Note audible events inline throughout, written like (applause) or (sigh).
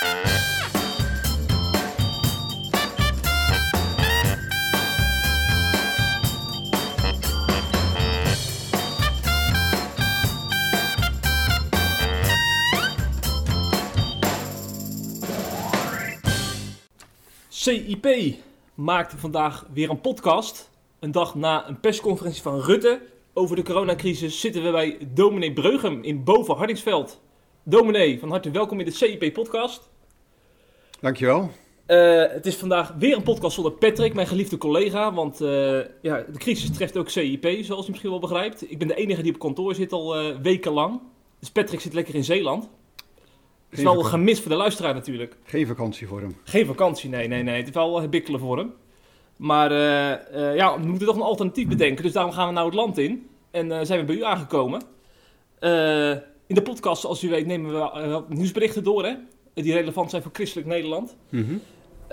CIP maakte vandaag weer een podcast. Een dag na een persconferentie van Rutte over de coronacrisis zitten we bij dominee Breugem in Boven Hardingsveld. Van harte welkom in de CIP-podcast. Dankjewel. Uh, het is vandaag weer een podcast zonder Patrick, mijn geliefde collega. Want uh, ja, de crisis treft ook CIP, zoals u misschien wel begrijpt. Ik ben de enige die op kantoor zit al uh, wekenlang. Dus Patrick zit lekker in Zeeland. Het is wel gemist voor de luisteraar natuurlijk. Geen vakantie voor hem. Geen vakantie, nee, nee, nee. Het is wel bikkelen voor hem. Maar ja, we moeten toch een alternatief bedenken. Dus daarom gaan we nou het land in. En zijn we bij u aangekomen. in de podcast, zoals u weet, nemen we nieuwsberichten door. Hè? Die relevant zijn voor christelijk Nederland. Mm -hmm.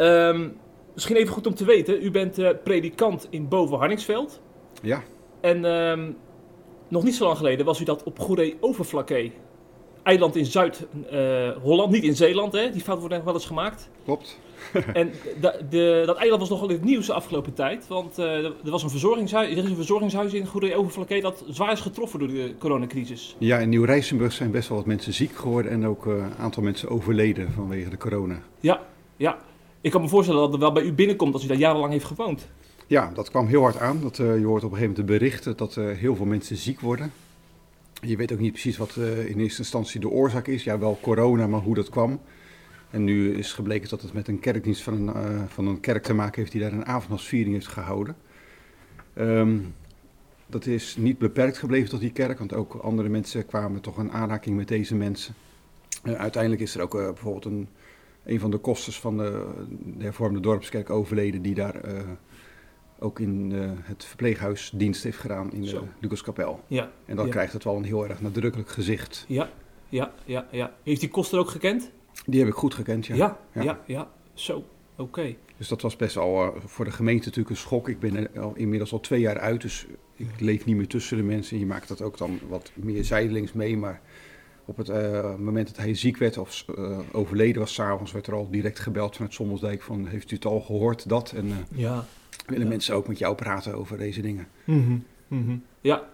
um, misschien even goed om te weten. U bent predikant in Boven Harningsveld. Ja. En um, nog niet zo lang geleden was u dat op Goede Overflakke eiland in Zuid-Holland, uh, niet in Zeeland, hè? die fout wordt wel eens gemaakt. Klopt. (laughs) en de, de, dat eiland was nogal in het nieuws de afgelopen tijd, want uh, er, was een verzorgingshuis, er is een verzorgingshuis in Goede Overflakke dat zwaar is getroffen door de coronacrisis. Ja, in Nieuw-Rijsenburg zijn best wel wat mensen ziek geworden en ook een uh, aantal mensen overleden vanwege de corona. Ja, ja. Ik kan me voorstellen dat het wel bij u binnenkomt als u daar jarenlang heeft gewoond. Ja, dat kwam heel hard aan. Dat, je hoort op een gegeven moment de berichten dat heel veel mensen ziek worden. Je weet ook niet precies wat uh, in eerste instantie de oorzaak is. Ja, wel corona, maar hoe dat kwam. En nu is gebleken dat het met een kerkdienst van een, uh, van een kerk te maken heeft die daar een avondmaalsviering heeft gehouden. Um, dat is niet beperkt gebleven tot die kerk, want ook andere mensen kwamen toch in aanraking met deze mensen. Uh, uiteindelijk is er ook bijvoorbeeld een, een van de kosters van de, de hervormde dorpskerk overleden die daar ook in uh, het verpleeghuis dienst heeft gedaan in de Lucaskapel. Ja. En dan ja. krijgt het wel een heel erg nadrukkelijk gezicht. Ja, ja, ja, ja. Heeft die koster ook gekend? Die heb ik goed gekend, ja. Ja, ja, ja. ja. Zo, oké. Okay. Dus dat was best al uh, voor de gemeente natuurlijk een schok. Ik ben er al, inmiddels al twee jaar uit, dus ik leef niet meer tussen de mensen. Je maakt dat ook dan wat meer zijdelings mee, maar op het uh, moment dat hij ziek werd of uh, overleden was s'avonds, werd er al direct gebeld vanuit Sommelsdijk van heeft u het al gehoord, dat? En, uh, ja willen mensen ook met jou praten over deze dingen. Mm -hmm. Mm -hmm. Ja.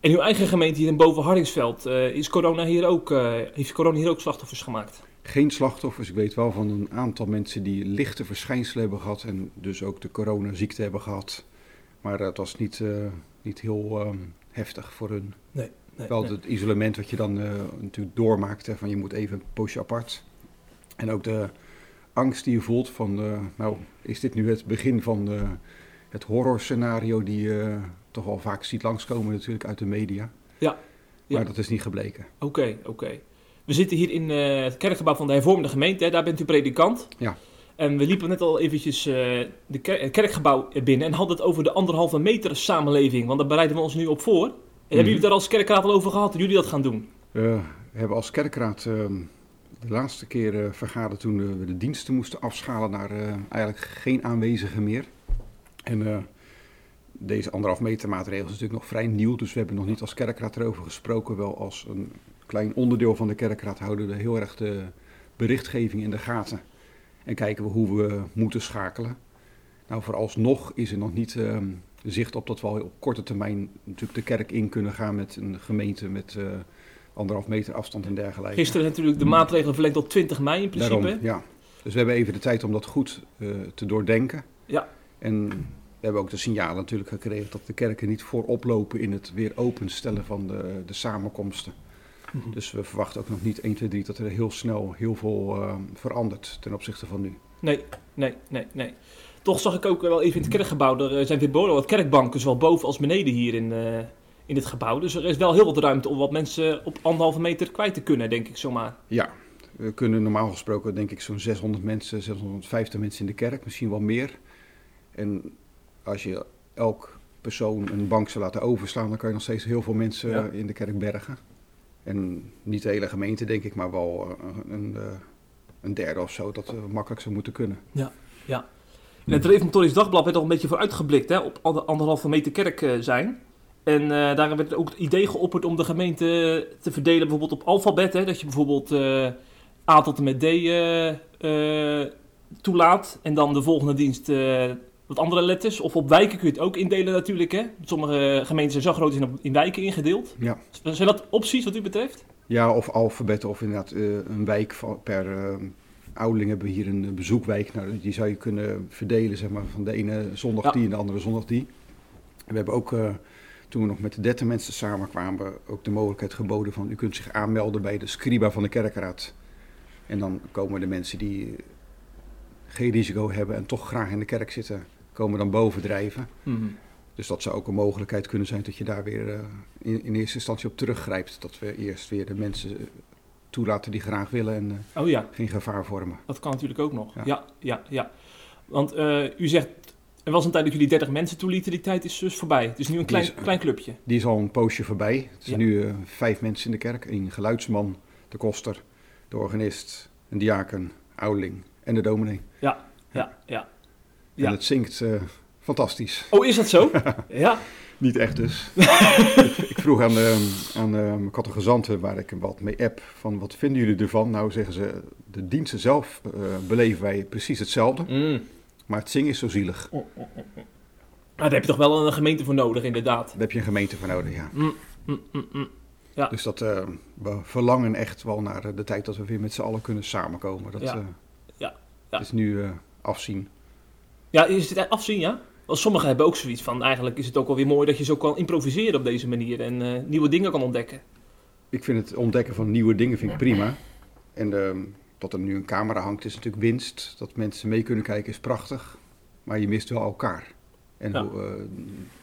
En uw eigen gemeente hier in Boven Hardingsveld, uh, is corona hier ook, uh, heeft corona hier ook slachtoffers gemaakt? Geen slachtoffers. Ik weet wel van een aantal mensen die lichte verschijnselen hebben gehad en dus ook de coronaziekte hebben gehad. Maar het was niet, uh, niet heel um, heftig voor hun. Nee, nee, wel nee. het isolement wat je dan natuurlijk doormaakt, hè, van je moet even een poosje apart. En ook de angst die je voelt van, uh, nou, is dit nu het begin van uh, het horrorscenario die je toch wel vaak ziet langskomen natuurlijk uit de media. Ja. Maar dat is niet gebleken. Oké, okay, oké. Okay. We zitten hier in het kerkgebouw van de hervormde gemeente, hè? daar bent u predikant. Ja. En we liepen net al eventjes de ker het kerkgebouw binnen en hadden het over de anderhalve meter samenleving, want daar bereiden we ons nu op voor. En mm -hmm. hebben jullie het daar als kerkraad al over gehad, dat jullie dat gaan doen? we hebben als kerkraad ehm, de laatste keer uh, vergaderd toen uh, we de diensten moesten afschalen naar uh, eigenlijk geen aanwezigen meer. En deze anderhalf meter maatregel is natuurlijk nog vrij nieuw, dus we hebben nog niet als kerkraad erover gesproken. Wel als een klein onderdeel van de kerkraad houden we heel erg de berichtgeving in de gaten. En kijken we hoe we moeten schakelen. Nou, vooralsnog is er nog niet zicht op dat we al op korte termijn natuurlijk de kerk in kunnen gaan met een gemeente met anderhalf meter afstand en dergelijke. Gisteren natuurlijk de maatregelen verlengd tot 20 mei in principe. Daarom, ja. Dus we hebben even de tijd om dat goed uh, te doordenken. Ja. En we hebben ook de signalen natuurlijk gekregen dat de kerken niet voorop lopen in het weer openstellen van de, de samenkomsten. Mm -hmm. Dus we verwachten ook nog niet 1, 2, 3 dat er heel snel heel veel uh, verandert ten opzichte van nu. Nee, nee, nee, nee. Toch zag ik ook wel even in het kerkgebouw, er zijn weer behoorlijk wat kerkbanken, zowel boven als beneden hier in, uh, in dit gebouw. Dus er is wel heel wat ruimte om wat mensen op anderhalve meter kwijt te kunnen, denk ik zomaar. Ja, we kunnen normaal gesproken denk ik zo'n 600 mensen, 650 mensen in de kerk, misschien wel meer. En als je elk persoon een bank zou laten overslaan, dan kan je nog steeds heel veel mensen ja. in de kerk bergen. En niet de hele gemeente denk ik, maar wel een, een, een derde of zo, dat makkelijk zou moeten kunnen. Ja, ja. In het Reformatorisch Dagblad werd al een beetje vooruitgeblikt hè, op anderhalve meter kerk uh, zijn. En uh, daarin werd ook het idee geopperd om de gemeente te verdelen bijvoorbeeld op alfabet. Hè, dat je bijvoorbeeld uh, A tot en met D eh, toelaat. En dan de volgende dienst wat andere letters. Of op wijken kun je het ook indelen natuurlijk. Hè? Sommige gemeenten zijn zo groot zijn in wijken ingedeeld. Ja. Zijn dat opties wat u betreft? Ja, of alfabetten of inderdaad een wijk per eh ouderling hebben we hier een bezoekwijk. Nou, die zou je kunnen verdelen, zeg maar, van de ene zondag Ja. die en de andere zondag die. We hebben ook, toen we nog met de dertig mensen samenkwamen, ook de mogelijkheid geboden van u kunt zich aanmelden bij de scriba van de kerkraad. En dan komen de mensen die geen risico hebben en toch graag in de kerk zitten, komen dan bovendrijven. Mhm. Dus dat zou ook een mogelijkheid kunnen zijn dat je daar weer eh, in, in eerste instantie op teruggrijpt. Dat we eerst weer de mensen eh, toelaten die graag willen en eh, Oh ja, geen gevaar vormen. dat kan natuurlijk ook nog. Ja, Ja. ja, ja. Want u zegt, er was een tijd dat jullie 30 mensen toelieten. Die tijd is dus voorbij. Het is nu een klein, is- klein clubje. Die is al een poosje voorbij. Het zijn Ja. nu eh, vijf mensen in de kerk. Een geluidsman, de koster, de organist, een diaken, ouderling en de dominee. Ja, ja. En Ja. het zingt eh, fantastisch. Oh, is dat zo? (laughs) ja. Niet echt dus. (laughs) ik, ik vroeg aan, de, aan de, mijn catechizanten waar ik wat mee app van wat vinden jullie ervan? Nou zeggen ze, de diensten zelf eh, beleven wij precies hetzelfde. Mm. Maar het zingen is zo zielig. Oh, oh, oh, oh. Maar daar heb je toch wel een gemeente voor nodig, inderdaad. Daar heb je een gemeente voor nodig, ja. Mm, mm, mm, mm. Dus dat, eh, we verlangen echt wel naar eh, de tijd dat we weer met z'n allen kunnen samenkomen. Dat Ja. eh, Ja, ja. is nu eh, afzien. Ja, is het afzien, ja? Want sommigen hebben ook zoiets van, eigenlijk is het ook wel weer mooi dat je zo kan improviseren op deze manier en nieuwe dingen kan ontdekken. Ik vind het ontdekken van nieuwe dingen vind ik prima. En eh, dat er nu een camera hangt is natuurlijk winst. Dat mensen mee kunnen kijken is prachtig. Maar je mist wel elkaar. En Ja. hoe, eh,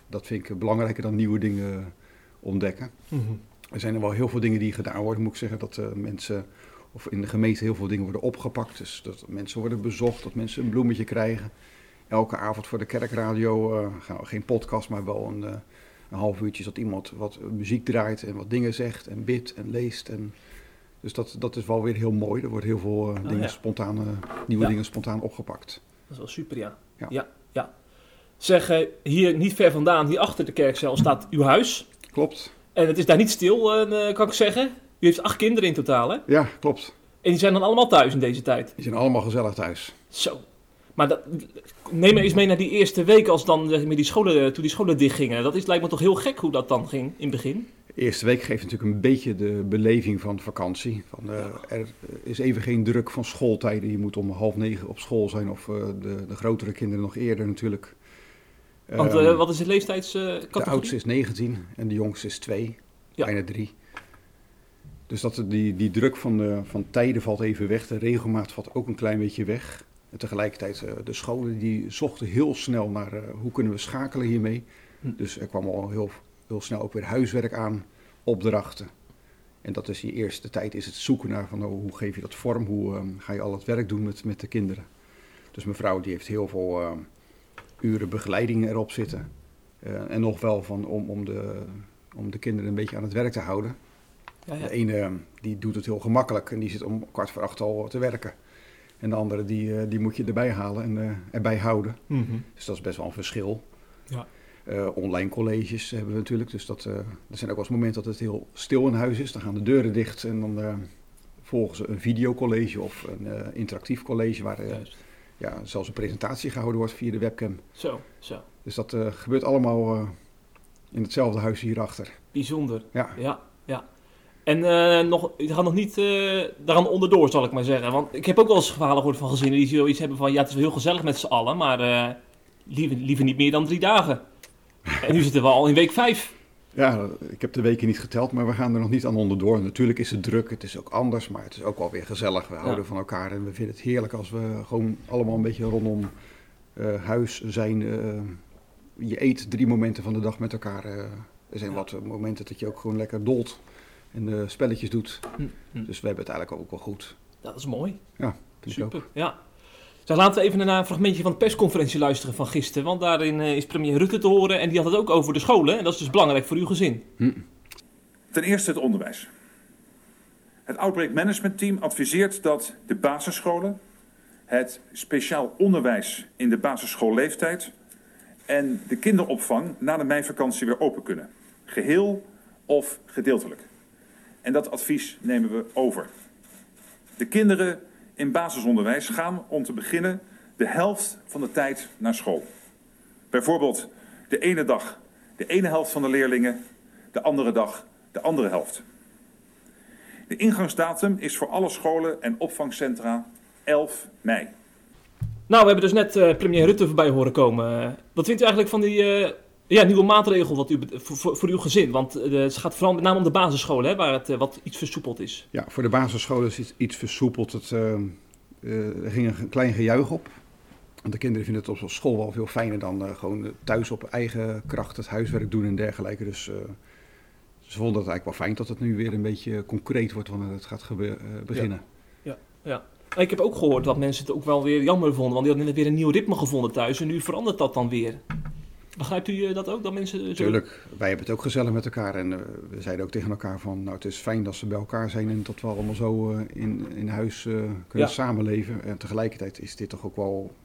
dat vind ik belangrijker dan nieuwe dingen ontdekken. Er zijn er wel heel veel dingen die gedaan worden, moet ik zeggen. Dat eh, mensen, of in de gemeente heel veel dingen worden opgepakt. Dus dat mensen worden bezocht, dat mensen een bloemetje krijgen. Elke avond voor de kerkradio eh, geen podcast, maar wel een, een half uurtje dat iemand wat muziek draait en wat dingen zegt en bidt en leest. En, dus dat, dat is wel weer heel mooi. Er worden heel veel eh, dingen ja. spontaan, eh, nieuwe Ja. dingen spontaan opgepakt. Dat is wel super, ja. Ja. ja, ja. Zeg, eh, hier niet ver vandaan, hier achter de kerkcel, staat uw huis. Klopt. En het is daar niet stil, kan ik zeggen. U heeft acht kinderen in totaal, hè? Ja, klopt. En die zijn dan allemaal thuis in deze tijd. Die zijn allemaal gezellig thuis. Zo. Maar dat, neem me eens mee naar die eerste week als dan met die scholen, toen die scholen dichtgingen. Dat is, lijkt me toch heel gek hoe dat dan ging in het begin. De eerste week geeft natuurlijk een beetje de beleving van vakantie. Van, eh, Er is even geen druk van schooltijden. Je moet om half negen op school zijn of eh, de, de grotere kinderen nog eerder natuurlijk. Want Ehm, eh, wat is de leeftijds eh, de oudste is 19 en de jongste is 2, Ja. bijna 3. Dus dat, die, die druk van, de, van tijden valt even weg. De regelmaat valt ook een klein beetje weg. En tegelijkertijd, de scholen die zochten heel snel naar hoe kunnen we schakelen hiermee. Hm. Dus er kwam al heel, heel snel ook weer huiswerk aan, opdrachten. En dat is die eerste tijd is het zoeken naar van oh, hoe geef je dat vorm, hoe eh, ga je al het werk doen met, met de kinderen. Dus mevrouw die heeft heel veel eh, uren begeleiding erop zitten. Eh, en nog wel van, om, om, de, om de kinderen een beetje aan het werk te houden. Ja, ja. De ene eh, die doet het heel gemakkelijk en die zit om kwart voor acht al te werken. En de andere die, eh, die moet je erbij halen en eh, erbij houden. Mhm. Dus dat is best wel een verschil. Ja. Eh, online colleges hebben we natuurlijk. Dus dat, eh, er zijn ook wel eens momenten dat het heel stil in huis is. Dan gaan de deuren dicht en dan eh, volgen ze een videocollege of een interactief college waar ja, zelfs een presentatie gehouden wordt via de webcam. Zo, zo. Dus dat gebeurt allemaal in hetzelfde huis hierachter. Bijzonder. Ja. Ja, ja. En eh, nog, je gaat nog niet eh daaraan onderdoor, zal ik maar zeggen. Want ik heb ook wel eens verhalen gehoord van gezinnen die zoiets hebben van... Ja, het is wel heel gezellig met z'n allen, maar liever, liever niet meer dan drie dagen. En nu zitten we al in week vijf. Ja, ik heb de weken niet geteld, maar we gaan er nog niet aan onderdoor. Natuurlijk is het druk, het is ook anders, maar het is ook wel weer gezellig. We houden van elkaar en we vinden het heerlijk als we gewoon allemaal een beetje rondom eh, huis zijn. eh, je eet drie momenten van de dag met elkaar. eh. er zijn Ja. wat momenten dat je ook gewoon lekker dolt en spelletjes doet. Hm, hm. Dus we hebben het eigenlijk ook wel goed. Dat is mooi. Ja, vind ik ook. Super, ja. Zeg, laten we even naar een fragmentje van de persconferentie luisteren van gisteren. Want daarin eh, is premier Rutte te horen en die had het ook over de scholen. En dat is dus belangrijk voor uw gezin. Hm. Ten eerste het onderwijs. Het Outbreak Management Team adviseert dat de basisscholen, het speciaal onderwijs in de basisschoolleeftijd en de kinderopvang na de meivakantie weer open kunnen. Geheel of gedeeltelijk. En dat advies nemen we over. De kinderen in basisonderwijs gaan om te beginnen de helft van de tijd naar school. Bijvoorbeeld de ene dag de ene helft van de leerlingen, de andere dag de andere helft. De ingangsdatum is voor alle scholen en opvangcentra 11 mei. Nou, we hebben dus net uh, premier Rutte voorbij horen komen. Wat vindt u eigenlijk van die uh, ja, nieuwe maatregel wat u, voor, voor uw gezin? Want het gaat vooral met name om de basisscholen, hè, waar het wat iets versoepeld is. Ja, voor de basisscholen is iets versoepeld. Het, er ging een klein gejuich op. Want de kinderen vinden het op school wel veel fijner dan gewoon thuis op eigen kracht het huiswerk doen en dergelijke. Dus ze vonden het eigenlijk wel fijn dat het nu weer een beetje concreet wordt wanneer het gaat beginnen. Ja, ja. ja. Ik heb ook gehoord dat mensen het ook wel weer jammer vonden, want die hadden net weer een nieuw ritme gevonden thuis en nu verandert dat dan weer. Begrijpt u eh, dat ook, dat mensen zo... Tuurlijk, wij hebben het ook gezellig met elkaar en uh, we zeiden ook tegen elkaar van, nou het is fijn dat ze bij elkaar zijn en dat we allemaal zo uh, in, in huis uh, kunnen ja. samenleven. En tegelijkertijd is dit toch ook wel,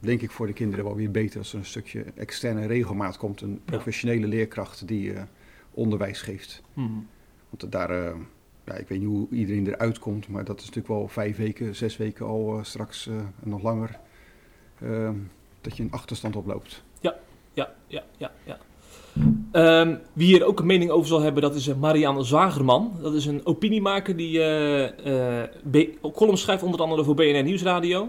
denk ik voor de kinderen wel weer beter als er een stukje externe regelmaat komt, een professionele ja. leerkracht die onderwijs geeft. Hmm. Want daar ja, ik weet niet hoe iedereen eruit komt, maar dat is natuurlijk wel vijf weken, zes weken al straks uh, nog langer dat je een achterstand oploopt. Ja, ja, ja, ja. Um, wie hier ook een mening over zal hebben, dat is Marianne Zwagerman. Dat is een opiniemaker die columns schrijft, onder andere voor BNN Nieuwsradio.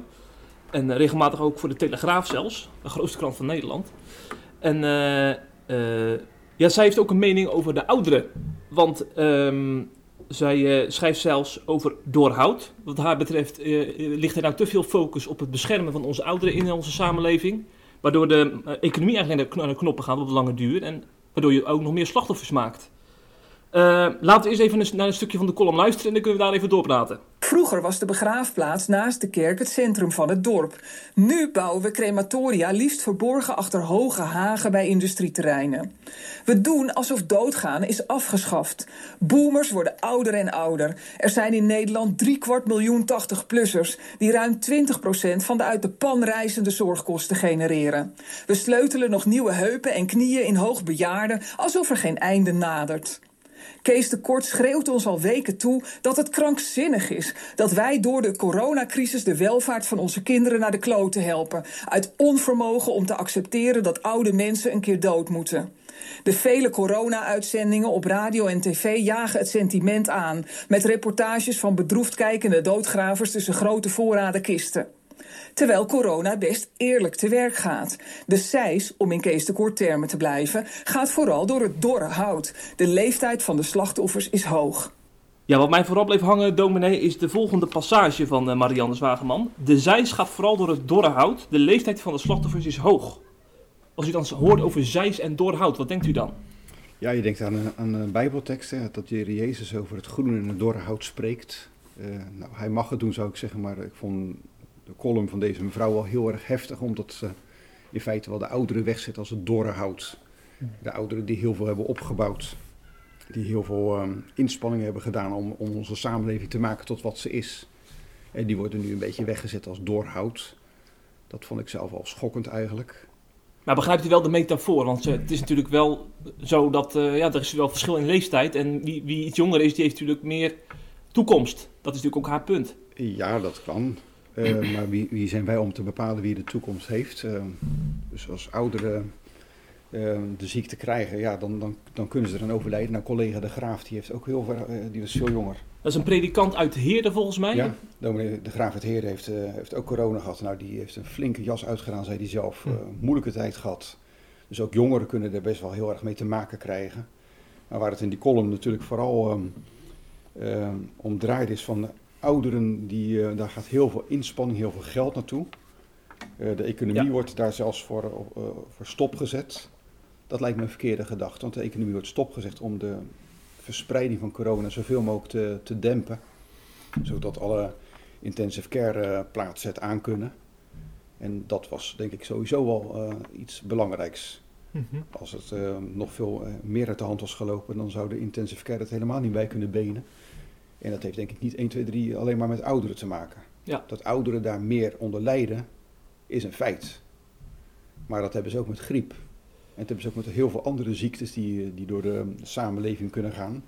En regelmatig ook voor de Telegraaf zelfs, de grootste krant van Nederland. En ja, zij heeft ook een mening over de ouderen. Want um, zij uh, schrijft zelfs over doorhoud. Wat haar betreft uh, ligt er nou te veel focus op het beschermen van onze ouderen in onze samenleving. Waardoor de uh, economie eigenlijk naar de knoppen gaat op de lange duur. En waardoor je ook nog meer slachtoffers maakt. Laten we eens even naar een stukje van de column luisteren en dan kunnen we daar even doorpraten. Vroeger was de begraafplaats naast de kerk het centrum van het dorp. Nu bouwen we crematoria liefst verborgen achter hoge hagen bij industrieterreinen. We doen alsof doodgaan is afgeschaft. Boomers worden ouder en ouder. Er zijn in Nederland driekwart miljoen 80-plussers... die ruim 20% van de uit de pan reizende zorgkosten genereren. We sleutelen nog nieuwe heupen en knieën in hoogbejaarden... alsof er geen einde nadert. Kees de Kort schreeuwt ons al weken toe dat het krankzinnig is dat wij door de coronacrisis de welvaart van onze kinderen naar de kloten helpen. Uit onvermogen om te accepteren dat oude mensen een keer dood moeten. De vele corona-uitzendingen op radio en tv jagen het sentiment aan. Met reportages van bedroefd kijkende doodgravers tussen grote voorraden kisten. Terwijl corona best eerlijk te werk gaat. De cijs, om in Kees de Kort termen te blijven, gaat vooral door het dorre hout. De leeftijd van de slachtoffers is hoog. Ja, wat mij vooral bleef hangen, dominee, is de volgende passage van uh, Marianne Zwageman. De zijs gaat vooral door het dorre hout. De leeftijd van de slachtoffers is hoog. Als u dan hoort over zijs en dorre hout, wat denkt u dan? Ja, je denkt aan een, aan een bijbeltekst, hè, dat Jezus over het groene en het dorre hout spreekt. Uh, nou, hij mag het doen, zou ik zeggen, maar ik vond de column van deze mevrouw wel heel erg heftig, omdat ze in feite wel de ouderen wegzet als het dorre hout. De ouderen die heel veel hebben opgebouwd, die heel veel um, inspanningen hebben gedaan om, om onze samenleving te maken tot wat ze is. En die worden nu een beetje weggezet als doorhout. Dat vond ik zelf al schokkend eigenlijk. Maar begrijpt u wel de metafoor? Want uh, het is natuurlijk wel zo dat uh, ja, er is wel verschil in leeftijd. En wie, wie iets jonger is, die heeft natuurlijk meer toekomst. Dat is natuurlijk ook haar punt. Ja, dat kan. Uh, maar wie, wie, zijn wij om te bepalen wie de toekomst heeft? Uh, dus als ouderen uh, de ziekte krijgen, ja, dan, dan, dan kunnen ze eraan overlijden. Nou, collega De Graaf, die, heeft ook heel veel, die was veel jonger. Dat is een predikant uit Heerde volgens mij? Ja, De Graaf uit Heerde heeft, heeft ook corona gehad. Nou, die heeft een flinke jas uitgedaan, zei hij zelf. Hm. moeilijke tijd gehad. Dus ook jongeren kunnen er best wel heel erg mee te maken krijgen. Maar waar het in die column natuurlijk vooral um, om draait is van ouderen, die, uh, daar gaat heel veel inspanning, heel veel geld naartoe. Uh, de economie ja. wordt daar zelfs voor, uh, voor stopgezet. Dat lijkt me een verkeerde gedachte, want de economie wordt stopgezet om de verspreiding van corona zoveel mogelijk te, te dempen. Zodat alle intensive care plaatsen het aan kunnen. En dat was denk ik sowieso wel iets belangrijks. Mm -hmm. Als het nog veel meer uit de hand was gelopen, dan zou de intensive care het helemaal niet bij kunnen benen. En dat heeft denk ik niet 1, 2, 3 alleen maar met ouderen te maken. Ja. Dat ouderen daar meer onder lijden, is een feit. Maar dat hebben ze ook met griep. En dat hebben ze ook met heel veel andere ziektes die, die door de samenleving kunnen gaan.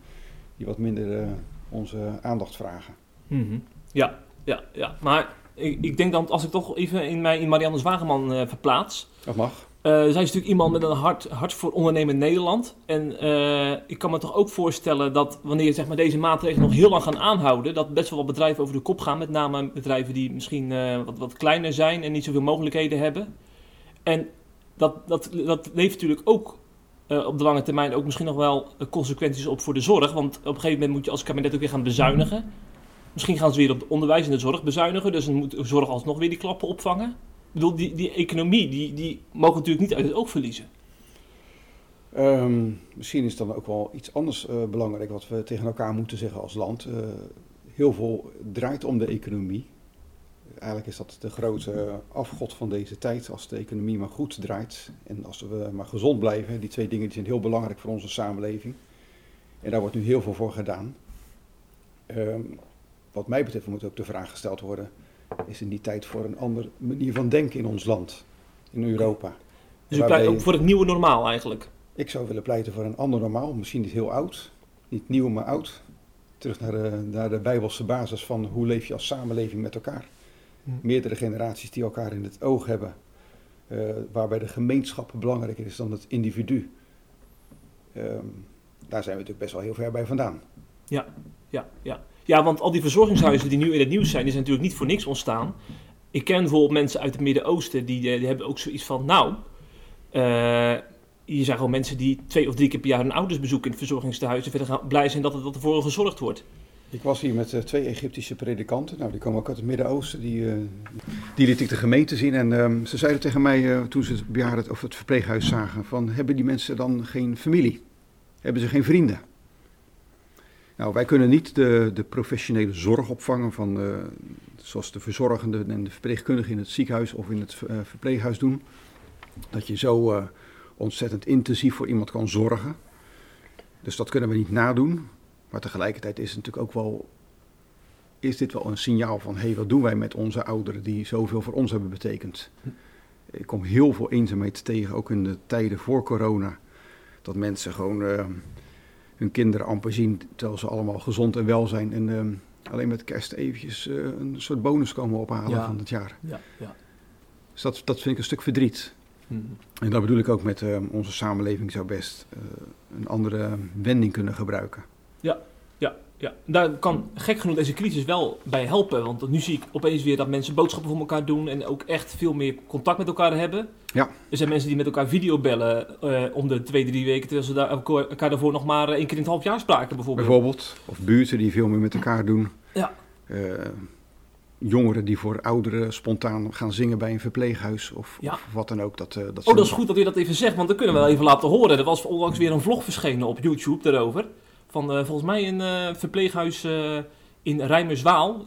Die wat minder uh, onze aandacht vragen. Mm -hmm. Ja, ja, ja. Maar ik, ik denk dan, als ik toch even in mij in Marianne Zwageman eh, verplaats. Dat mag. Eh, zij is natuurlijk iemand met een hart, hart voor ondernemen in Nederland. En eh, ik kan me toch ook voorstellen dat wanneer zeg maar, deze maatregelen nog heel lang gaan aanhouden, dat best wel wat bedrijven over de kop gaan. Met name bedrijven die misschien eh, wat, wat kleiner zijn en niet zoveel mogelijkheden hebben. En dat, dat, dat levert natuurlijk ook op de lange termijn ook misschien nog wel consequenties op voor de zorg. Want op een gegeven moment moet je als kabinet ook weer gaan bezuinigen. Misschien gaan ze weer op het onderwijs en de zorg bezuinigen. Dus dan moet de zorg alsnog weer die klappen opvangen. Bedoel, die, die economie, die, die mogen natuurlijk niet uit het oog verliezen. Ehm, misschien is dan ook wel iets anders eh, belangrijk wat we tegen elkaar moeten zeggen als land. Eh, heel veel draait om de economie. Eigenlijk is dat de grote afgod van deze tijd. Als de economie maar goed draait en als we maar gezond blijven. Die twee dingen die zijn heel belangrijk voor onze samenleving. En daar wordt nu heel veel voor gedaan. Ehm, wat mij betreft moet ook de vraag gesteld worden: is er niet tijd voor een andere manier van denken in ons land, in Europa? Dus u pleit ook voor het nieuwe normaal eigenlijk. Ik zou willen pleiten voor een ander normaal, misschien niet heel oud, niet nieuw, maar oud. Terug naar de, naar de bijbelse basis van hoe leef je als samenleving met elkaar. Hm. Meerdere generaties die elkaar in het oog hebben, eh, waarbij de gemeenschap belangrijker is dan het individu. Ehm, daar zijn we natuurlijk best wel heel ver bij vandaan. Ja, ja. Ja, want al die verzorgingshuizen die nu in het nieuws zijn, die zijn natuurlijk niet voor niks ontstaan. Ik ken bijvoorbeeld mensen uit het Midden-Oosten, die, eh, die hebben ook zoiets van, nou, eh hier zijn gewoon mensen die twee of drie keer per jaar hun ouders bezoeken in het verzorgingstehuis en verder gaan blij zijn dat, het, dat ervoor gezorgd wordt. Ik was hier met eh, twee Egyptische predikanten. Nou, die komen ook uit het Midden-Oosten. Die, eh, die liet ik de gemeente zien. En ehm, ze zeiden tegen mij toen ze het bejaarden of het verpleeghuis zagen: van, hebben die mensen dan geen familie? Hebben ze geen vrienden? Nou, wij kunnen niet de, de professionele zorg opvangen van eh, zoals de verzorgenden en de verpleegkundigen in het ziekenhuis of in het eh, verpleeghuis doen. Dat je zo eh, ontzettend intensief voor iemand kan zorgen. Dus dat kunnen we niet nadoen. Maar tegelijkertijd is het natuurlijk ook wel, is dit wel een signaal van, hé, hey, wat doen wij met onze ouderen die zoveel voor ons hebben betekend? Ik kom heel veel eenzaamheid tegen, ook in de tijden voor corona. Dat mensen gewoon hun kinderen amper zien, terwijl ze allemaal gezond en wel zijn. En eh, alleen met kerst eventjes eh, een soort bonus komen ophalen Ja. van het jaar. Ja, ja. Dus dat, dat vind ik een stuk verdriet. Hm. En dat bedoel ik ook met eh, onze samenleving zou best eh, een andere wending kunnen gebruiken. Ja, daar kan gek genoeg deze crisis wel bij helpen. Want nu zie ik opeens weer dat mensen boodschappen voor elkaar doen en ook echt veel meer contact met elkaar hebben. Ja. Er zijn mensen die met elkaar videobellen eh om de twee, drie weken, terwijl ze daar, elkaar daarvoor nog maar eh, één keer in het half jaar spraken bijvoorbeeld. Bijvoorbeeld. Of buurten die veel meer met elkaar doen. Ja. Eh, jongeren die voor ouderen spontaan gaan zingen bij een verpleeghuis of, Ja. of wat dan ook. Dat, dat Oh, dat is goed dat u dat even zegt, want dan kunnen we wel even laten horen. Er was onlangs weer een vlog verschenen op YouTube daarover. Van eh, volgens mij een eh, verpleeghuis eh, in Rijmerswaal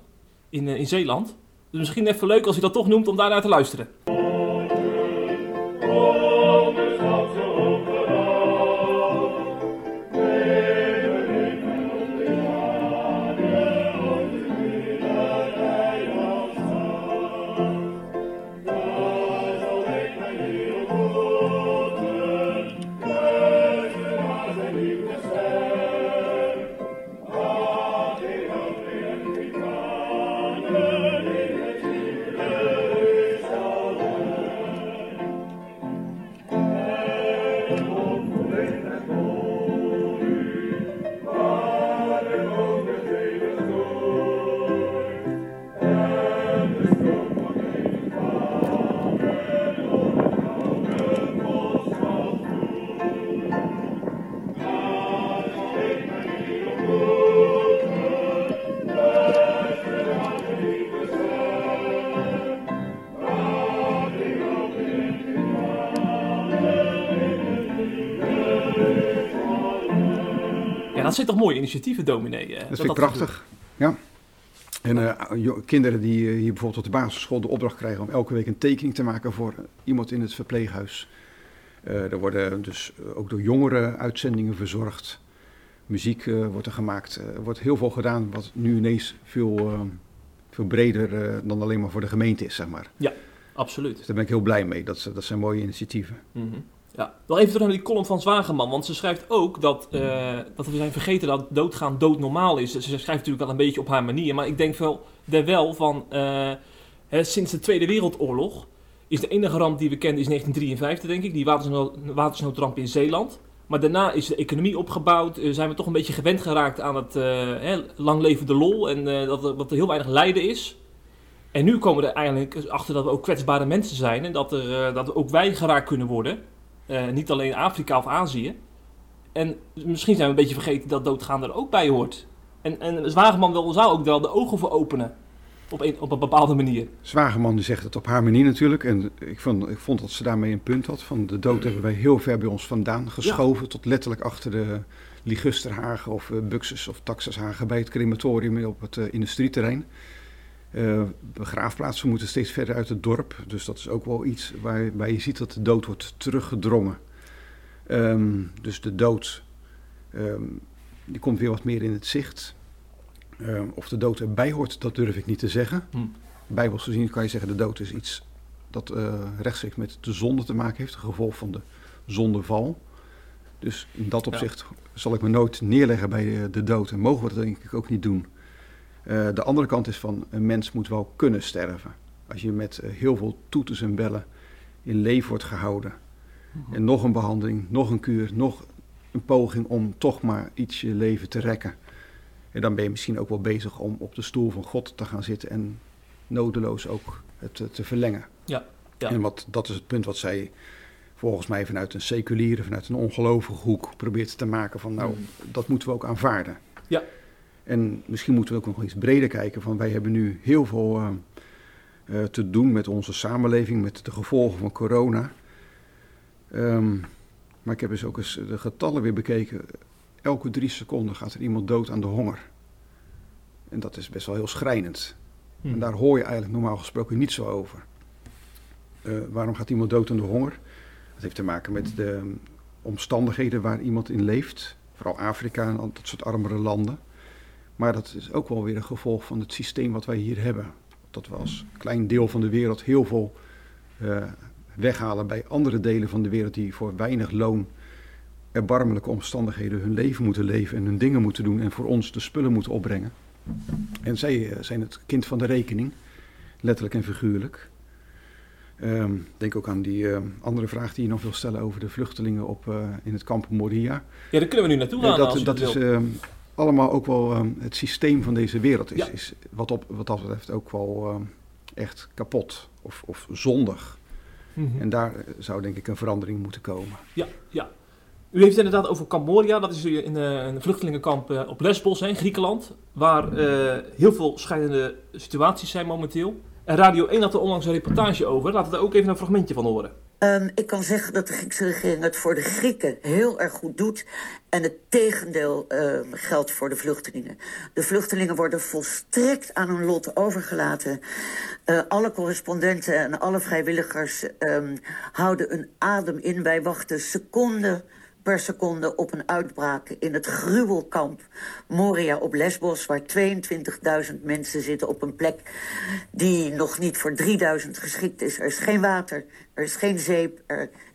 in, in Zeeland. Dus misschien even leuk als u dat toch noemt om daarnaar te luisteren. Zijn toch mooie initiatieven, dominee? eh, Dat vind ik prachtig. Ja. En eh, kinderen die eh, hier bijvoorbeeld op de basisschool de opdracht krijgen om elke week een tekening te maken voor iemand in het verpleeghuis. Er worden dus ook door jongeren uitzendingen verzorgd. Muziek wordt er gemaakt. Er wordt heel veel gedaan wat nu ineens veel, veel breder dan alleen maar voor de gemeente is, zeg maar. Absoluut. Dus daar ben ik heel blij mee. Dat, dat zijn mooie initiatieven. Mhm. Ja, nog even terug naar die column van Zwageman. Want ze schrijft ook dat, uh, dat we zijn vergeten dat doodgaan doodnormaal is. Ze schrijft natuurlijk wel een beetje op haar manier. Maar ik denk wel, wel van... Uh, hè, sinds de Tweede Wereldoorlog is de enige ramp die we kennen is 1953, denk ik. Die watersnoodramp in Zeeland. Maar daarna is de economie opgebouwd. Uh, zijn we toch een beetje gewend geraakt aan het hè, lang leven de lol. En dat, er, dat heel weinig lijden is. En nu komen we er eigenlijk achter dat we ook kwetsbare mensen zijn. En dat, er, dat ook wij geraakt kunnen worden. Uh, niet alleen Afrika of Azië. En misschien zijn we een beetje vergeten dat doodgaan er ook bij hoort. En, en Zwageman wil, zou ook wel de ogen voor openen. Op een, op een bepaalde manier. Zwageman zegt het op haar manier natuurlijk. En ik vond, ik vond dat ze daarmee een punt had. Van de dood hebben wij heel ver bij ons vandaan geschoven. Tot letterlijk achter de Ligusterhagen of uh, Buxus of Taxashagen bij het crematorium op het uh, industrieterrein. Uh, begraafplaatsen moeten steeds verder uit het dorp. Dus dat is ook wel iets waarbij je ziet dat de dood wordt teruggedrongen. Um, dus de dood, um, die komt weer wat meer in het zicht. Um, of de dood erbij hoort, dat durf ik niet te zeggen. Hm. Bijbels gezien kan je zeggen, de dood is iets dat uh, rechtstreeks met de zonde te maken heeft. Een gevolg van de zondeval. Dus in dat opzicht ja. zal ik me nooit neerleggen bij de dood. En mogen we dat denk ik ook niet doen. Uh, de andere kant is van een mens moet wel kunnen sterven. Als je met uh, heel veel toeters en bellen in leven wordt gehouden. Mm-hmm. En nog een behandeling, nog een kuur, nog een poging om toch maar iets je leven te rekken. En dan ben je misschien ook wel bezig om op de stoel van God te gaan zitten en nodeloos ook het uh, te verlengen. Ja, ja. En wat, dat is het punt wat zij volgens mij vanuit een seculiere, vanuit een ongelovige hoek probeert te maken van nou, mm. dat moeten we ook aanvaarden. Ja, en misschien moeten we ook nog iets breder kijken. Van wij hebben nu heel veel uh, uh, te doen met onze samenleving, met de gevolgen van corona. Um, maar ik heb dus ook eens de getallen weer bekeken. Elke drie seconden gaat er iemand dood aan de honger. En dat is best wel heel schrijnend. Hm. En daar hoor je eigenlijk normaal gesproken niet zo over. Uh, waarom gaat iemand dood aan de honger? Dat heeft te maken met de omstandigheden waar iemand in leeft. Vooral Afrika en dat soort armere landen. Maar dat is ook wel weer een gevolg van het systeem wat wij hier hebben. Dat we als klein deel van de wereld heel veel uh, weghalen bij andere delen van de wereld die voor weinig loon erbarmelijke omstandigheden hun leven moeten leven en hun dingen moeten doen en voor ons de spullen moeten opbrengen. En zij uh, zijn het kind van de rekening, letterlijk en figuurlijk. Um, denk ook aan die uh, andere vraag die je nog wil stellen over de vluchtelingen op, uh, in het kamp Moria. Ja, daar kunnen we nu naartoe gaan. dat dat is um, allemaal ook wel um, het systeem van deze wereld is, ja. is wat, op, wat dat betreft ook wel um, echt kapot of, of zondig. Mm -hmm. En daar zou denk ik een verandering moeten komen. Ja, ja. U heeft het inderdaad over Kamp Moria. Dat is in een vluchtelingenkamp uh, op Lesbos in Griekenland. Waar uh, heel veel scheidende situaties zijn momenteel. En Radio 1 had er onlangs een reportage over. Laten we er ook even een fragmentje van horen. Um, ik kan zeggen dat de Griekse regering het voor de Grieken heel erg goed doet. En het tegendeel um, geldt voor de vluchtelingen. De vluchtelingen worden volstrekt aan hun lot overgelaten. Uh, alle correspondenten en alle vrijwilligers um, houden een adem in. Wij wachten seconden per seconde op een uitbraak in het gruwelkamp Moria op Lesbos... waar 22.000 mensen zitten op een plek die nog niet voor 3.000 geschikt is. Er is geen water, er is geen zeep.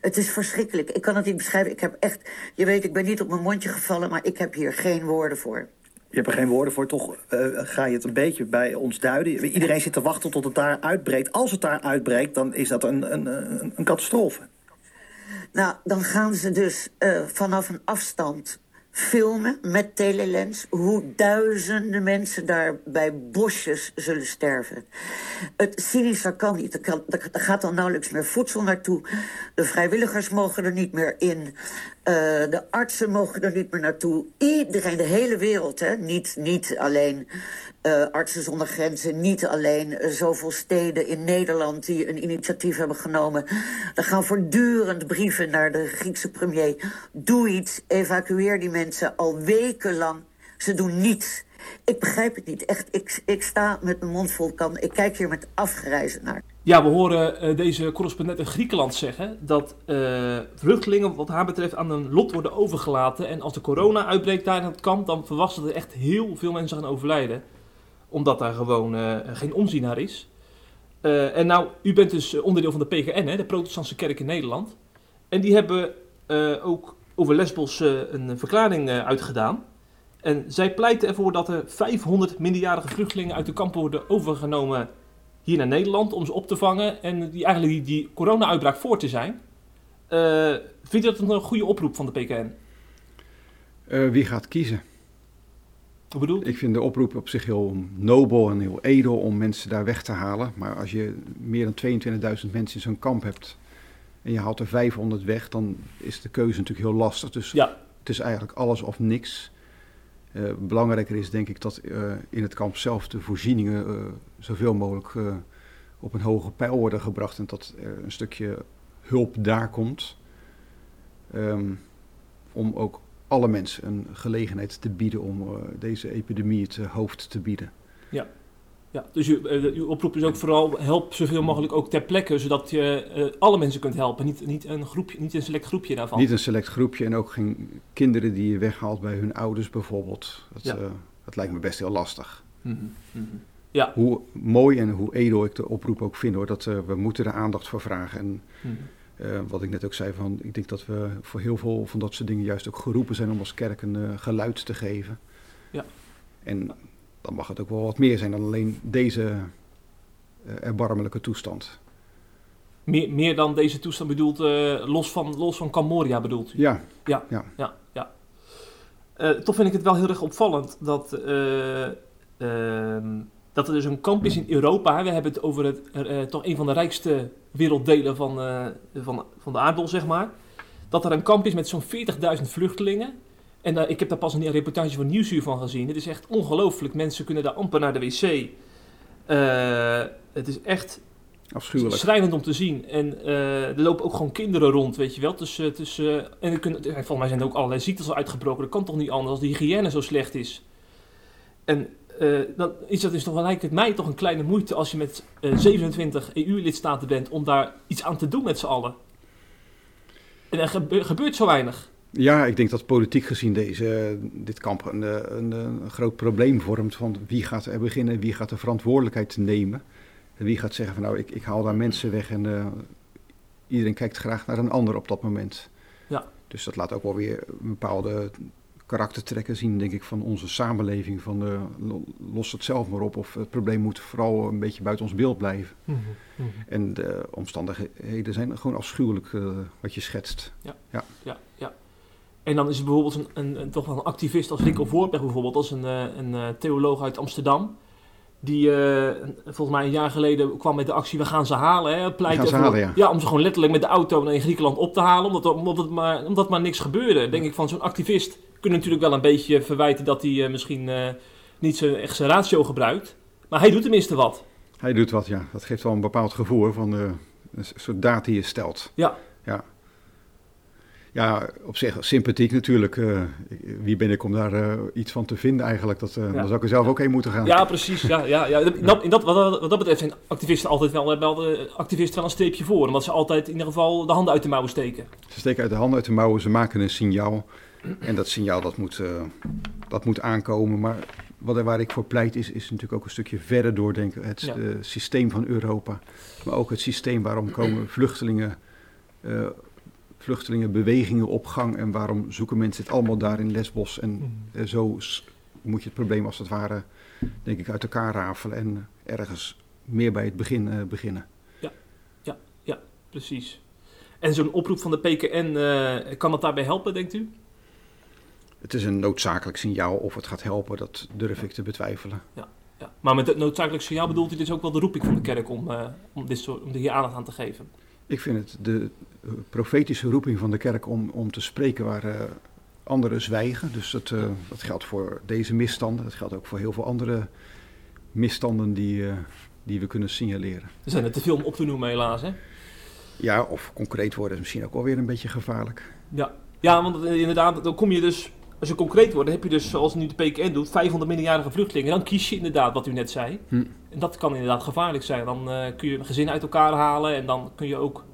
Het is verschrikkelijk. Ik kan het niet beschrijven. Ik heb echt... Je weet, ik ben niet op mijn mondje gevallen, maar ik heb hier geen woorden voor. Je hebt er geen woorden voor, toch uh, ga je het een beetje bij ons duiden. Iedereen zit te wachten tot het daar uitbreekt. Als het daar uitbreekt, dan is dat een, een, een, een catastrofe. Nou, dan gaan ze dus uh, vanaf een afstand filmen met telelens hoe duizenden mensen daar bij bosjes zullen sterven. Het cynischer kan niet. Er gaat dan nauwelijks meer voedsel naartoe. De vrijwilligers mogen er niet meer in. Uh, de artsen mogen er niet meer naartoe. Iedereen, de hele wereld, hè? Niet, niet alleen uh, Artsen zonder Grenzen, niet alleen uh, zoveel steden in Nederland die een initiatief hebben genomen. Er gaan voortdurend brieven naar de Griekse premier. Doe iets, evacueer die mensen al wekenlang. Ze doen niets. Ik begrijp het niet. Echt, ik, ik sta met mijn mond vol kan. Ik kijk hier met afgrijzen naar. Ja, we horen uh, deze correspondent in Griekenland zeggen dat uh, vluchtelingen wat haar betreft aan hun lot worden overgelaten. En als de corona uitbreekt daar in het kamp, dan verwachten er echt heel veel mensen gaan overlijden omdat daar gewoon uh, geen omzien naar is. En nou, u bent dus onderdeel van de PGN, hè, de Protestantse Kerk in Nederland. En die hebben eh, ook over Lesbos eh, een verklaring eh, uitgedaan. En zij pleiten ervoor dat er 500 minderjarige vluchtelingen uit de kampen worden overgenomen hier naar Nederland om ze op te vangen en die eigenlijk die, die corona-uitbraak voor te zijn. Eh, vind je dat een goede oproep van de PKN? Eh, wie gaat kiezen? Wat bedoel Ik vind de oproep op zich heel nobel en heel edel om mensen daar weg te halen. Maar als je meer dan 22.000 mensen in zo'n kamp hebt en je haalt er 500 weg, dan is de keuze natuurlijk heel lastig. Dus Ja, het is eigenlijk alles of niks. Eh, belangrijker is denk ik dat eh, in het kamp zelf de voorzieningen eh, zoveel mogelijk op een hoge pijl worden gebracht en dat er een stukje hulp daar komt. Ehm, om ook alle mensen een gelegenheid te bieden om deze epidemie het hoofd te bieden. ja. Dus uw, eh, uw oproep is ook vooral help zoveel mogelijk ook ter plekke, zodat je eh, alle mensen kunt helpen. Niet, niet, een groepje, niet een select groepje daarvan. Niet een select groepje en ook geen kinderen die je weghaalt bij hun ouders bijvoorbeeld. Dat, Ja. eh, dat lijkt me best heel lastig. Mhm, mhm. Ja. Hoe mooi en hoe edel ik de oproep ook vind hoor, dat we moeten er aandacht voor vragen. En Mhm. wat ik net ook zei, van, ik denk dat we voor heel veel van dat soort dingen juist ook geroepen zijn om als kerk een geluid te geven. Ja. En dan mag het ook wel wat meer zijn dan alleen deze eh, erbarmelijke toestand. Meer, meer dan deze toestand bedoelt, eh, los, van, los van Camboria bedoelt u? Ja, Ja, ja. Eh, toch vind ik het wel heel erg opvallend dat, eh, ehm, dat er dus een kamp is in Europa. We hebben het over het, toch een van de rijkste werelddelen van, van, van de aardbol, zeg maar. Dat er een kamp is met zo'n 40.000 vluchtelingen. En eh, ik heb daar pas een reportage van Nieuwsuur van gezien. Het is echt ongelooflijk. Mensen kunnen daar amper naar de wc. Eh, het is echt afschuwelijk. schrijnend om te zien. En eh, er lopen ook gewoon kinderen rond, weet je wel. Tussen, tussen, en er kunnen, volgens mij zijn er ook allerlei ziektes al uitgebroken. Dat kan toch niet anders als de hygiëne zo slecht is. En dan is dat dus toch lijkt het mij toch een kleine moeite als je met eh, 27 EU-lidstaten bent om daar iets aan te doen met z'n allen. En er gebe- gebeurt zo weinig. Ja, ik denk dat politiek gezien deze, dit kamp een, eh, een, een groot probleem vormt van wie gaat er beginnen, wie gaat de verantwoordelijkheid nemen. En wie gaat zeggen van nou, ik, ik haal daar mensen weg en eh, iedereen kijkt graag naar een ander op dat moment. Ja. Dus dat laat ook wel weer bepaalde karaktertrekken zien, denk ik, van onze samenleving. Van eh, lo- los het zelf maar op of het probleem moet vooral een beetje buiten ons beeld blijven. En de omstandigheden zijn gewoon afschuwelijk eh, wat je schetst. Ja, ja. En dan is er bijvoorbeeld een, een, een- toch wel een activist als Rico Voorberg bijvoorbeeld, als een, eh, een eh, theoloog uit Amsterdam. Die eh, volgens mij een jaar geleden kwam met de actie We gaan ze halen. Hè, pleit gaan ze halen, ja. om ze gewoon letterlijk met de auto in Griekenland op te halen. Omdat, omdat, het maar, omdat maar niks gebeurde. Denk ik van zo'n activist kunnen natuurlijk wel een beetje verwijten dat hij misschien niet zo echt zijn ratio gebruikt. Maar hij doet tenminste wat. Hij doet wat, ja. Dat geeft wel een bepaald gevoel van een soort daad die je stelt. Ja. Ja, ja op zich sympathiek natuurlijk. eh, wie ben ik om daar eh, iets van te vinden eigenlijk? Dat, eh, Dan zou ik er zelf ook heen moeten gaan. Ja, precies. Ja, ja, ja. In dat, in dat, wat, wat dat betreft zijn activisten altijd wel, wel, de activisten wel een streepje voor. Omdat ze altijd in ieder geval de handen uit de mouwen steken. Ze steken uit de handen uit de mouwen, ze maken een signaal. En dat signaal dat moet, dat moet aankomen. Maar wat, er- waar ik voor pleit is, is natuurlijk ook een stukje verder doordenken. Het Ja. systeem van Europa. Maar ook het systeem waarom komen vluchtelingen, vluchtelingenbewegingen op gang. En waarom zoeken mensen het allemaal daar in Lesbos. En eh, zo moet je het probleem als het ware, denk ik, uit elkaar rafelen. En ergens meer bij het begin eh, beginnen. Precies. En zo'n oproep van de PKN, eh, kan dat daarbij helpen, denkt u? Het is een noodzakelijk signaal. Of het gaat helpen, dat durf ik te betwijfelen. Ja. Maar met het noodzakelijk signaal bedoelt u dus ook wel de roeping van de kerk om, eh, om, dit soort, om hier aandacht aan te geven. Ik vind het de profetische roeping van de kerk om, om te spreken waar eh, anderen zwijgen. Dus dat, eh, dat geldt voor deze misstanden. Dat geldt ook voor heel veel andere misstanden die, eh, die we kunnen signaleren. Er zijn er te veel om op te noemen helaas, hè? Ja, of concreet worden is misschien ook wel weer een beetje gevaarlijk. Ja, ja want inderdaad, dan kom je dus... Als je concreet wordt, dan heb je dus, zoals nu de PKN doet, 500 minderjarige vluchtelingen. Dan kies je inderdaad wat u net zei. Hm. En dat kan inderdaad gevaarlijk zijn. Dan kun je een gezin uit elkaar halen en dan kun je ook...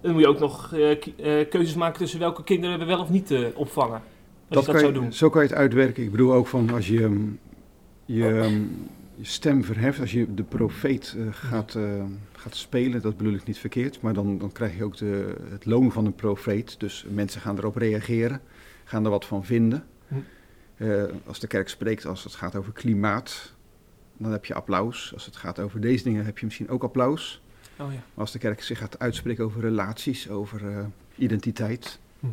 Dan moet je ook nog eh, eh, keuzes maken tussen welke kinderen we wel of niet eh, opvangen. Als Dat je dat kan zou je, doen. Zo kan je het uitwerken. Ik bedoel ook van als je, ehm, je ehm, je stem verheft, als je de profeet gaat, gaat spelen, dat bedoel ik niet verkeerd, maar dan, dan krijg je ook de, het loon van een profeet. Dus mensen gaan erop reageren, gaan er wat van vinden. Hm. Als de kerk spreekt, als het gaat over klimaat, dan heb je applaus. Als het gaat over deze dingen, heb je misschien ook applaus. Oh ja. Als de kerk zich gaat uitspreken over relaties, over eh, identiteit, Hm.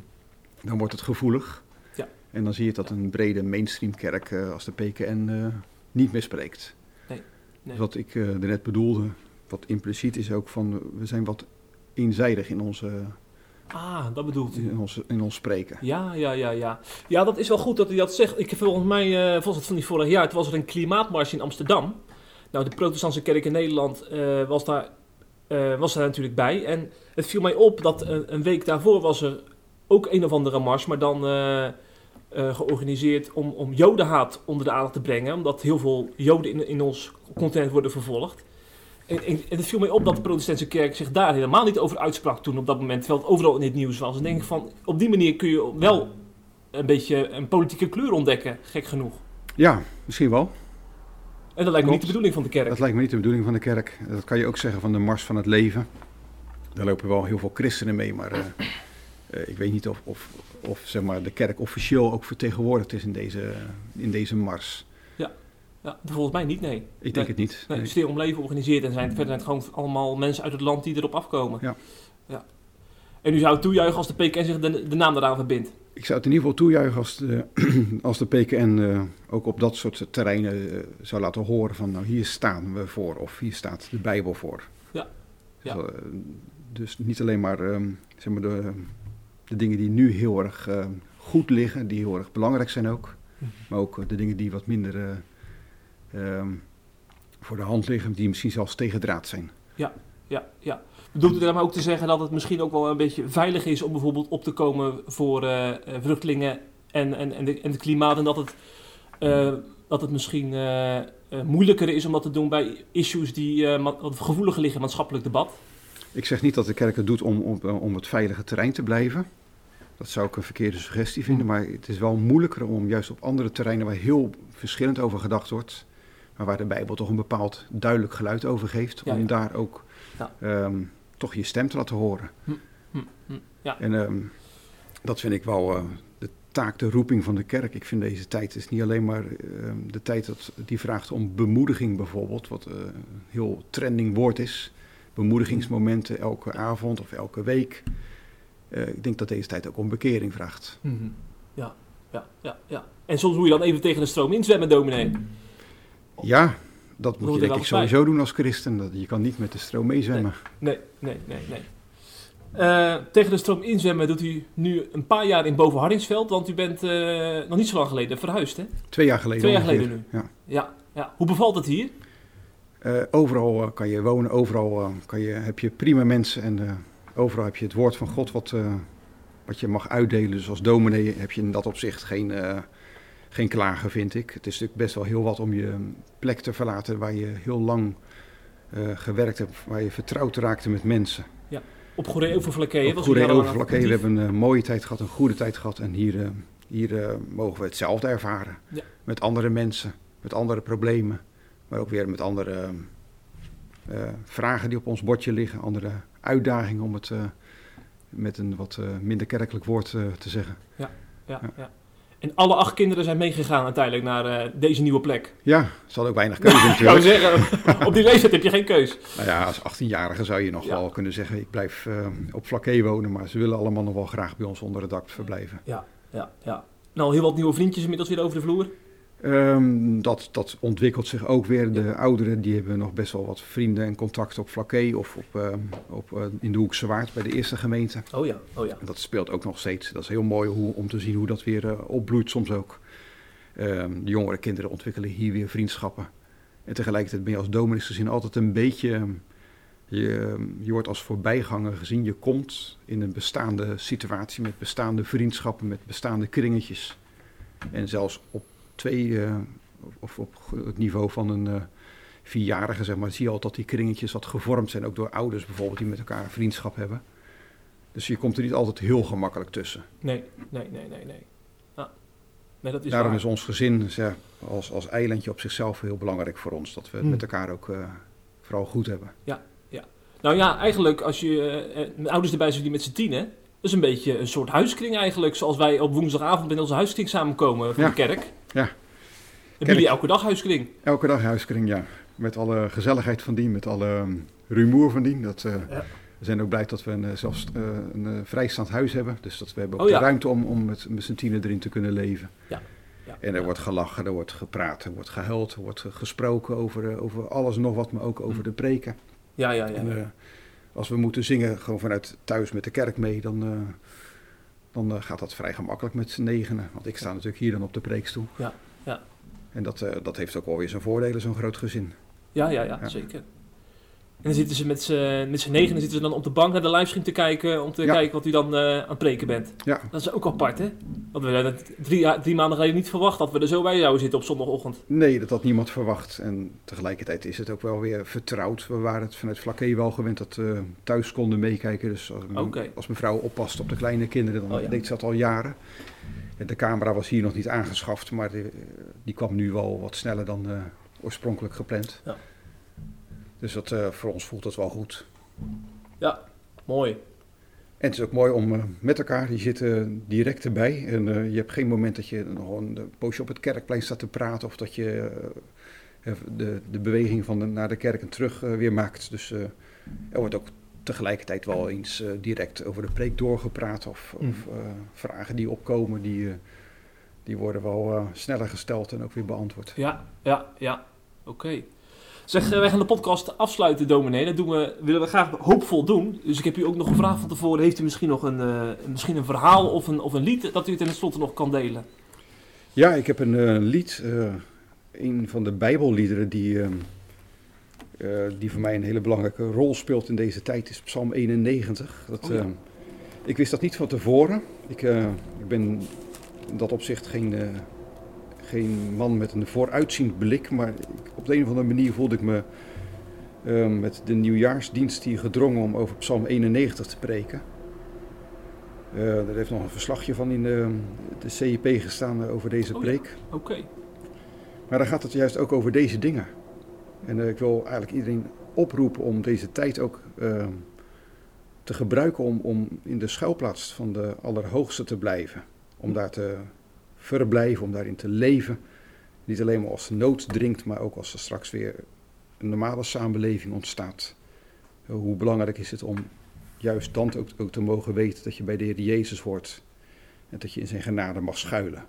dan wordt het gevoelig. Ja. En dan zie je dat een brede mainstream kerk eh, als de PKN eh, niet meer spreekt. Nee, nee. Wat ik uh, net bedoelde, wat impliciet is ook van, we zijn wat eenzijdig in, onze, Ah, dat bedoelt u. in, ons, in ons spreken. Ja, ja, ja, ja. Ja, dat is wel goed dat u dat zegt. Ik, volgens mij uh, was het van die vorig jaar, toen was er een klimaatmars in Amsterdam. Nou, de protestantse kerk in Nederland uh, was, daar, uh, was daar natuurlijk bij. En het viel mij op dat een, een, week daarvoor was er ook een of andere mars, maar dan uh, georganiseerd om, om jodenhaat onder de aandacht te brengen. Omdat heel veel joden in, in ons continent worden vervolgd. En, en, en, het viel mij op dat de protestantse kerk zich daar helemaal niet over uitsprak toen op dat moment, terwijl het overal in het nieuws was. En denk ik van, op die manier kun je wel een beetje een politieke kleur ontdekken, gek genoeg. Ja, misschien wel. En dat lijkt me niet de bedoeling van de kerk. Dat lijkt me niet de bedoeling van de kerk. Dat kan je ook zeggen van de Mars van het Leven. Daar lopen wel heel veel christenen mee, maar uh, uh, ik weet niet of, of, of zeg maar, de kerk officieel ook vertegenwoordigd is in deze, in deze Mars. Ja. Ja, volgens mij niet, nee. Ik denk nee. het niet. Nee, Stil om Leven organiseert en zijn, verder zijn het gewoon allemaal mensen uit het land die erop afkomen. Ja. ja. En u zou het toejuichen als de PKN zich de, de naam eraan verbindt? Ik zou het in ieder geval toejuichen als de, (clears throat) als de PKN uh, ook op dat soort terreinen uh, zou laten horen van nou hier staan we voor of hier staat de Bijbel voor. Ja. ja. Dus, uh, dus niet alleen maar, um, zeg maar de, de dingen die nu heel erg goed liggen, die heel erg belangrijk zijn ook. Mhm. Maar ook de dingen die wat minder um, voor de hand liggen, die misschien zelfs tegendraad zijn. Ja, ja, ja. Bedoelt u daarmee ook te zeggen dat het misschien ook wel een beetje veilig is om bijvoorbeeld op te komen voor uh, vluchtelingen en, en, en, de, en het klimaat en dat het, uh, dat het misschien uh, moeilijker is om dat te doen bij issues die wat gevoeliger liggen in maatschappelijk debat? Ik zeg niet dat de kerk het doet om, om, om het veilige terrein te blijven. Dat zou ik een verkeerde suggestie vinden, maar het is wel moeilijker om juist op andere terreinen waar heel verschillend over gedacht wordt, maar waar de Bijbel toch een bepaald duidelijk geluid over geeft, Ja, om ja. daar ook Ja. ehm, toch je stem te laten horen. Hm, hm, ja. En ehm, dat vind ik wel eh, de taak, de roeping van de kerk. Ik vind deze tijd is niet alleen maar ehm, de tijd dat, die vraagt om bemoediging bijvoorbeeld, wat eh, een heel trending woord is. Bemoedigingsmomenten elke avond of elke week. Eh, ik denk dat deze tijd ook om bekering vraagt. Mhm. Ja, ja, ja, ja. En soms moet je dan even tegen de stroom inzwemmen, dominee. Ja, dat moet je denk ik bij. sowieso doen als christen. Dat, je kan niet met de stroom meezwemmen. Nee, nee, nee, nee. Eh, tegen de stroom inzwemmen doet u nu een paar jaar in Bovenhardingsveld, want u bent eh, nog niet zo lang geleden verhuisd, hè? Twee jaar geleden Twee jaar geleden Ja. Ja, ja. Hoe bevalt het hier? Eh, overal kan je wonen, overal kan je, heb je prima mensen en overal heb je het woord van God wat, wat je mag uitdelen. Dus als dominee heb je in dat opzicht geen, geen klagen, vind ik. Het is natuurlijk best wel heel wat om je plek te verlaten waar je heel lang eh, gewerkt hebt, waar je vertrouwd raakte met mensen. Op Goeree Overflakkee, Op Goeree Overflakkee, we hebben een mooie tijd gehad, een goede tijd gehad. En hier, eh, hier eh, mogen we hetzelfde ervaren. Ja. Met andere mensen, met andere problemen. Maar ook weer met andere eh, eh, vragen die op ons bordje liggen. Andere uitdagingen om het eh, met een wat eh, minder kerkelijk woord eh, te zeggen. Ja, ja. En alle acht kinderen zijn meegegaan uiteindelijk naar eh, deze nieuwe plek. Ja, ze hadden ook weinig keuze (laughs) Ik zou natuurlijk. zeggen, op die leeftijd heb je geen keus. Nou ja, als 18-jarige zou je nog Ja. wel kunnen zeggen, ik blijf eh, op Vlakke wonen. Maar ze willen allemaal nog wel graag bij ons onder het dak verblijven. Ja, ja. Nou, heel wat nieuwe vriendjes inmiddels weer over de vloer. Ehm, dat, dat ontwikkelt zich ook weer. De ouderen die hebben nog best wel wat vrienden en contacten op Vlakke of op, ehm, op, eh, in de Hoekse Waard bij de eerste gemeente. Oh ja, oh ja. En dat speelt ook nog steeds. Dat is heel mooi hoe, om te zien hoe dat weer eh, opbloeit soms ook. Ehm, de jongere kinderen ontwikkelen hier weer vriendschappen. En tegelijkertijd ben je als dominee gezien altijd een beetje... Je, je wordt als voorbijganger gezien. Je komt in een bestaande situatie met bestaande vriendschappen, met bestaande kringetjes. En zelfs op twee, eh, of op het niveau van een eh, vierjarige, zeg maar, zie je al dat die kringetjes wat gevormd zijn. Ook door ouders bijvoorbeeld die met elkaar vriendschap hebben. Dus je komt er niet altijd heel gemakkelijk tussen. Nee, nee, nee, nee, nee. Nee, dat is Daarom waar. is ons gezin ja, als, als eilandje op zichzelf heel belangrijk voor ons. Dat we het Hmm. met elkaar ook eh, vooral goed hebben. Nou ja, eigenlijk als je ouders erbij zijn die met z'n tienen, dat is een beetje een soort huiskring eigenlijk. Zoals wij op woensdagavond met onze huiskring samenkomen Ja. de kerk. Ja. Hebben jullie elke dag huiskring? Elke dag huiskring, ja. Met alle gezelligheid van dien, met alle ehm, rumoer van dien. Dat, eh, Ja. We zijn ook blij dat we een, eh, zelfs eh, een vrijstaand huis hebben. Dus dat we hebben ook Oh, ja. de ruimte om, om met, met z'n tienen erin te kunnen leven. Ja. Ja. En er wordt gelachen, er wordt gepraat, er wordt gehuild, er wordt gesproken over, over alles en nog wat, maar ook over Mm. de preken. Ja, ja, ja. En, als we moeten zingen, gewoon vanuit thuis met de kerk mee, dan, dan eh, gaat dat vrij gemakkelijk met z'n negenen. Want ik sta natuurlijk hier dan op de preekstoel. Ja, ja. En dat, eh, dat heeft ook wel weer zijn voordelen, zo'n groot gezin. Ja, ja, ja, Ja. zeker. En dan zitten ze met z'n negen, dan zitten ze dan op de bank naar de livestream te kijken, om te Ja. kijken wat u dan eh, aan het preken bent. Ja, Dat is ook apart, hè? Want we hadden drie, drie maanden geleden niet verwacht dat we er zo bij zouden zitten op zondagochtend. nee, dat had niemand verwacht. En tegelijkertijd is het ook wel weer vertrouwd. We waren het vanuit Vlakke wel gewend dat we thuis konden meekijken. Dus als, mijn- als mevrouw oppast op de kleine kinderen, dan Oh, ja. deed ze dat al jaren. En De camera was hier nog niet aangeschaft, maar die, die kwam nu wel wat sneller dan eh, oorspronkelijk gepland. Ja. Dus dat, eh, voor ons voelt dat wel goed. Ja, mooi. En het is ook mooi om eh, met elkaar, je zit eh, direct erbij. En eh, je hebt geen moment dat je nog een poosje op het kerkplein staat te praten. Of dat je de, de beweging van de, naar de kerk en terug weer maakt. Dus er wordt ook tegelijkertijd wel eens direct over de preek doorgepraat. Of, Mm. of vragen die opkomen, die, die worden wel sneller gesteld en ook weer beantwoord. Ja, ja, ja. Oké. Zeg, eh, wij gaan de podcast afsluiten, dominee. Dat doen we, willen we graag hoopvol doen. Dus ik heb u ook nog gevraagd van tevoren. Heeft u misschien nog een, eh, misschien een verhaal of een, of een lied dat u ten slotte nog kan delen? Ja, ik heb een eh, lied, een van de Bijbelliederen die, ehm, eh, die voor mij een hele belangrijke rol speelt in deze tijd, is Psalm 91. Dat, Oh ja. ehm, ik wist dat niet van tevoren. Ik, ik ben in dat opzicht geen, geen man met een vooruitziend blik, maar op de een of andere manier voelde ik me ehm, met de nieuwjaarsdienst hier gedrongen om over Psalm 91 te preken. Eh er heeft nog een verslagje van in de, de CIP gestaan eh, over deze Oh ja. preek. Oké. Maar dan gaat het juist ook over deze dingen. En eh, ik wil eigenlijk iedereen oproepen om deze tijd ook eh, te gebruiken om, om in de schuilplaats van de Allerhoogste te blijven. Om daar te verblijven, om daarin te leven. Niet alleen maar als de nood dringt, maar ook als er straks weer een normale samenleving ontstaat. Eh, hoe belangrijk is het om juist dan ook, ook te mogen weten dat je bij de Heer Jezus hoort. En dat je in zijn genade mag schuilen.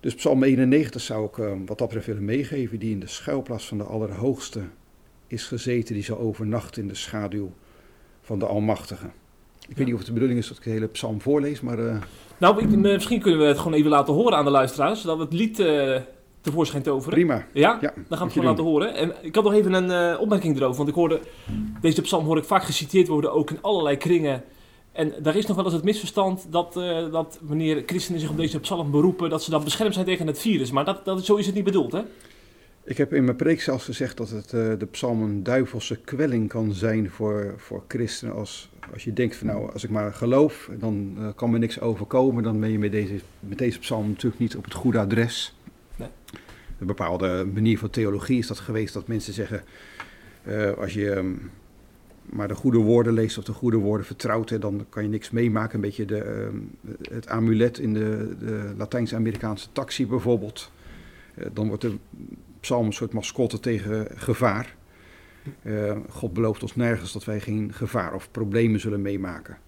Dus Psalm 91 zou ik eh, wat dat betreft willen meegeven, die in de schuilplaats van de Allerhoogste is gezeten, die zal overnachten in de schaduw van de Almachtige. Ik weet niet of het de bedoeling is dat ik de hele psalm voorlees, maar eh, Nou, ik- eh, misschien kunnen we het gewoon even laten horen aan de luisteraars, zodat we het lied eh, tevoorschijn toveren. prima. Ja? Ja, Dan gaan we het gewoon laten horen. En ik had nog even een opmerking erover. Want ik hoorde, deze psalm hoor ik vaak geciteerd worden, ook in allerlei kringen. En daar is nog wel eens het misverstand dat, eh, dat wanneer christenen zich op deze psalm beroepen, dat ze dan beschermd zijn tegen het virus. Maar dat, dat, zo is het niet bedoeld, hè? Ik heb in mijn preek zelfs gezegd dat het, eh, de psalm een duivelse kwelling kan zijn voor, voor christenen. Als, als je denkt van nou, als ik maar geloof, dan eh, kan me niks overkomen. Dan ben je met deze, met deze psalm natuurlijk niet op het goede adres. Nee. Een bepaalde manier van theologie is dat geweest dat mensen zeggen, eh, als je ehm, maar de goede woorden leest of de goede woorden vertrouwt, hè, dan kan je niks meemaken. Een beetje de, ehm, het amulet in de, de Latijns-Amerikaanse taxi bijvoorbeeld. Dan wordt de psalm een soort mascotte tegen gevaar. Eh, God belooft ons nergens dat wij geen gevaar of problemen zullen meemaken.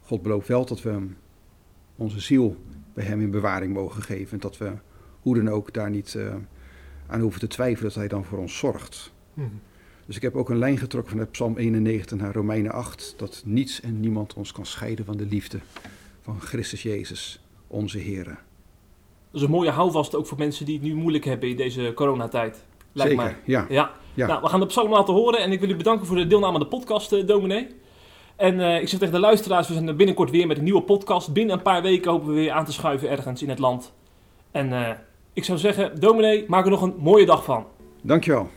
God belooft wel dat we onze ziel bij Hem in bewaring mogen geven. En dat we hoe dan ook daar niet eh, aan hoeven te twijfelen dat Hij dan voor ons zorgt. Dus ik heb ook een lijn getrokken vanuit Psalm 91 naar Romeinen 8. Dat niets en niemand ons kan scheiden van de liefde van Christus Jezus, onze Heer. Dat is een mooie houvast ook voor mensen die het nu moeilijk hebben in deze coronatijd. Lijkt Zeker, mij. ja. Ja. Ja. Nou, we gaan de psalm laten horen en ik wil u bedanken voor de deelname aan de podcast, eh, dominee. En eh, ik zeg tegen de luisteraars, we zijn er binnenkort weer met een nieuwe podcast. Binnen een paar weken hopen we weer aan te schuiven ergens in het land. En eh, ik zou zeggen, dominee, maak er nog een mooie dag van. Dankjewel.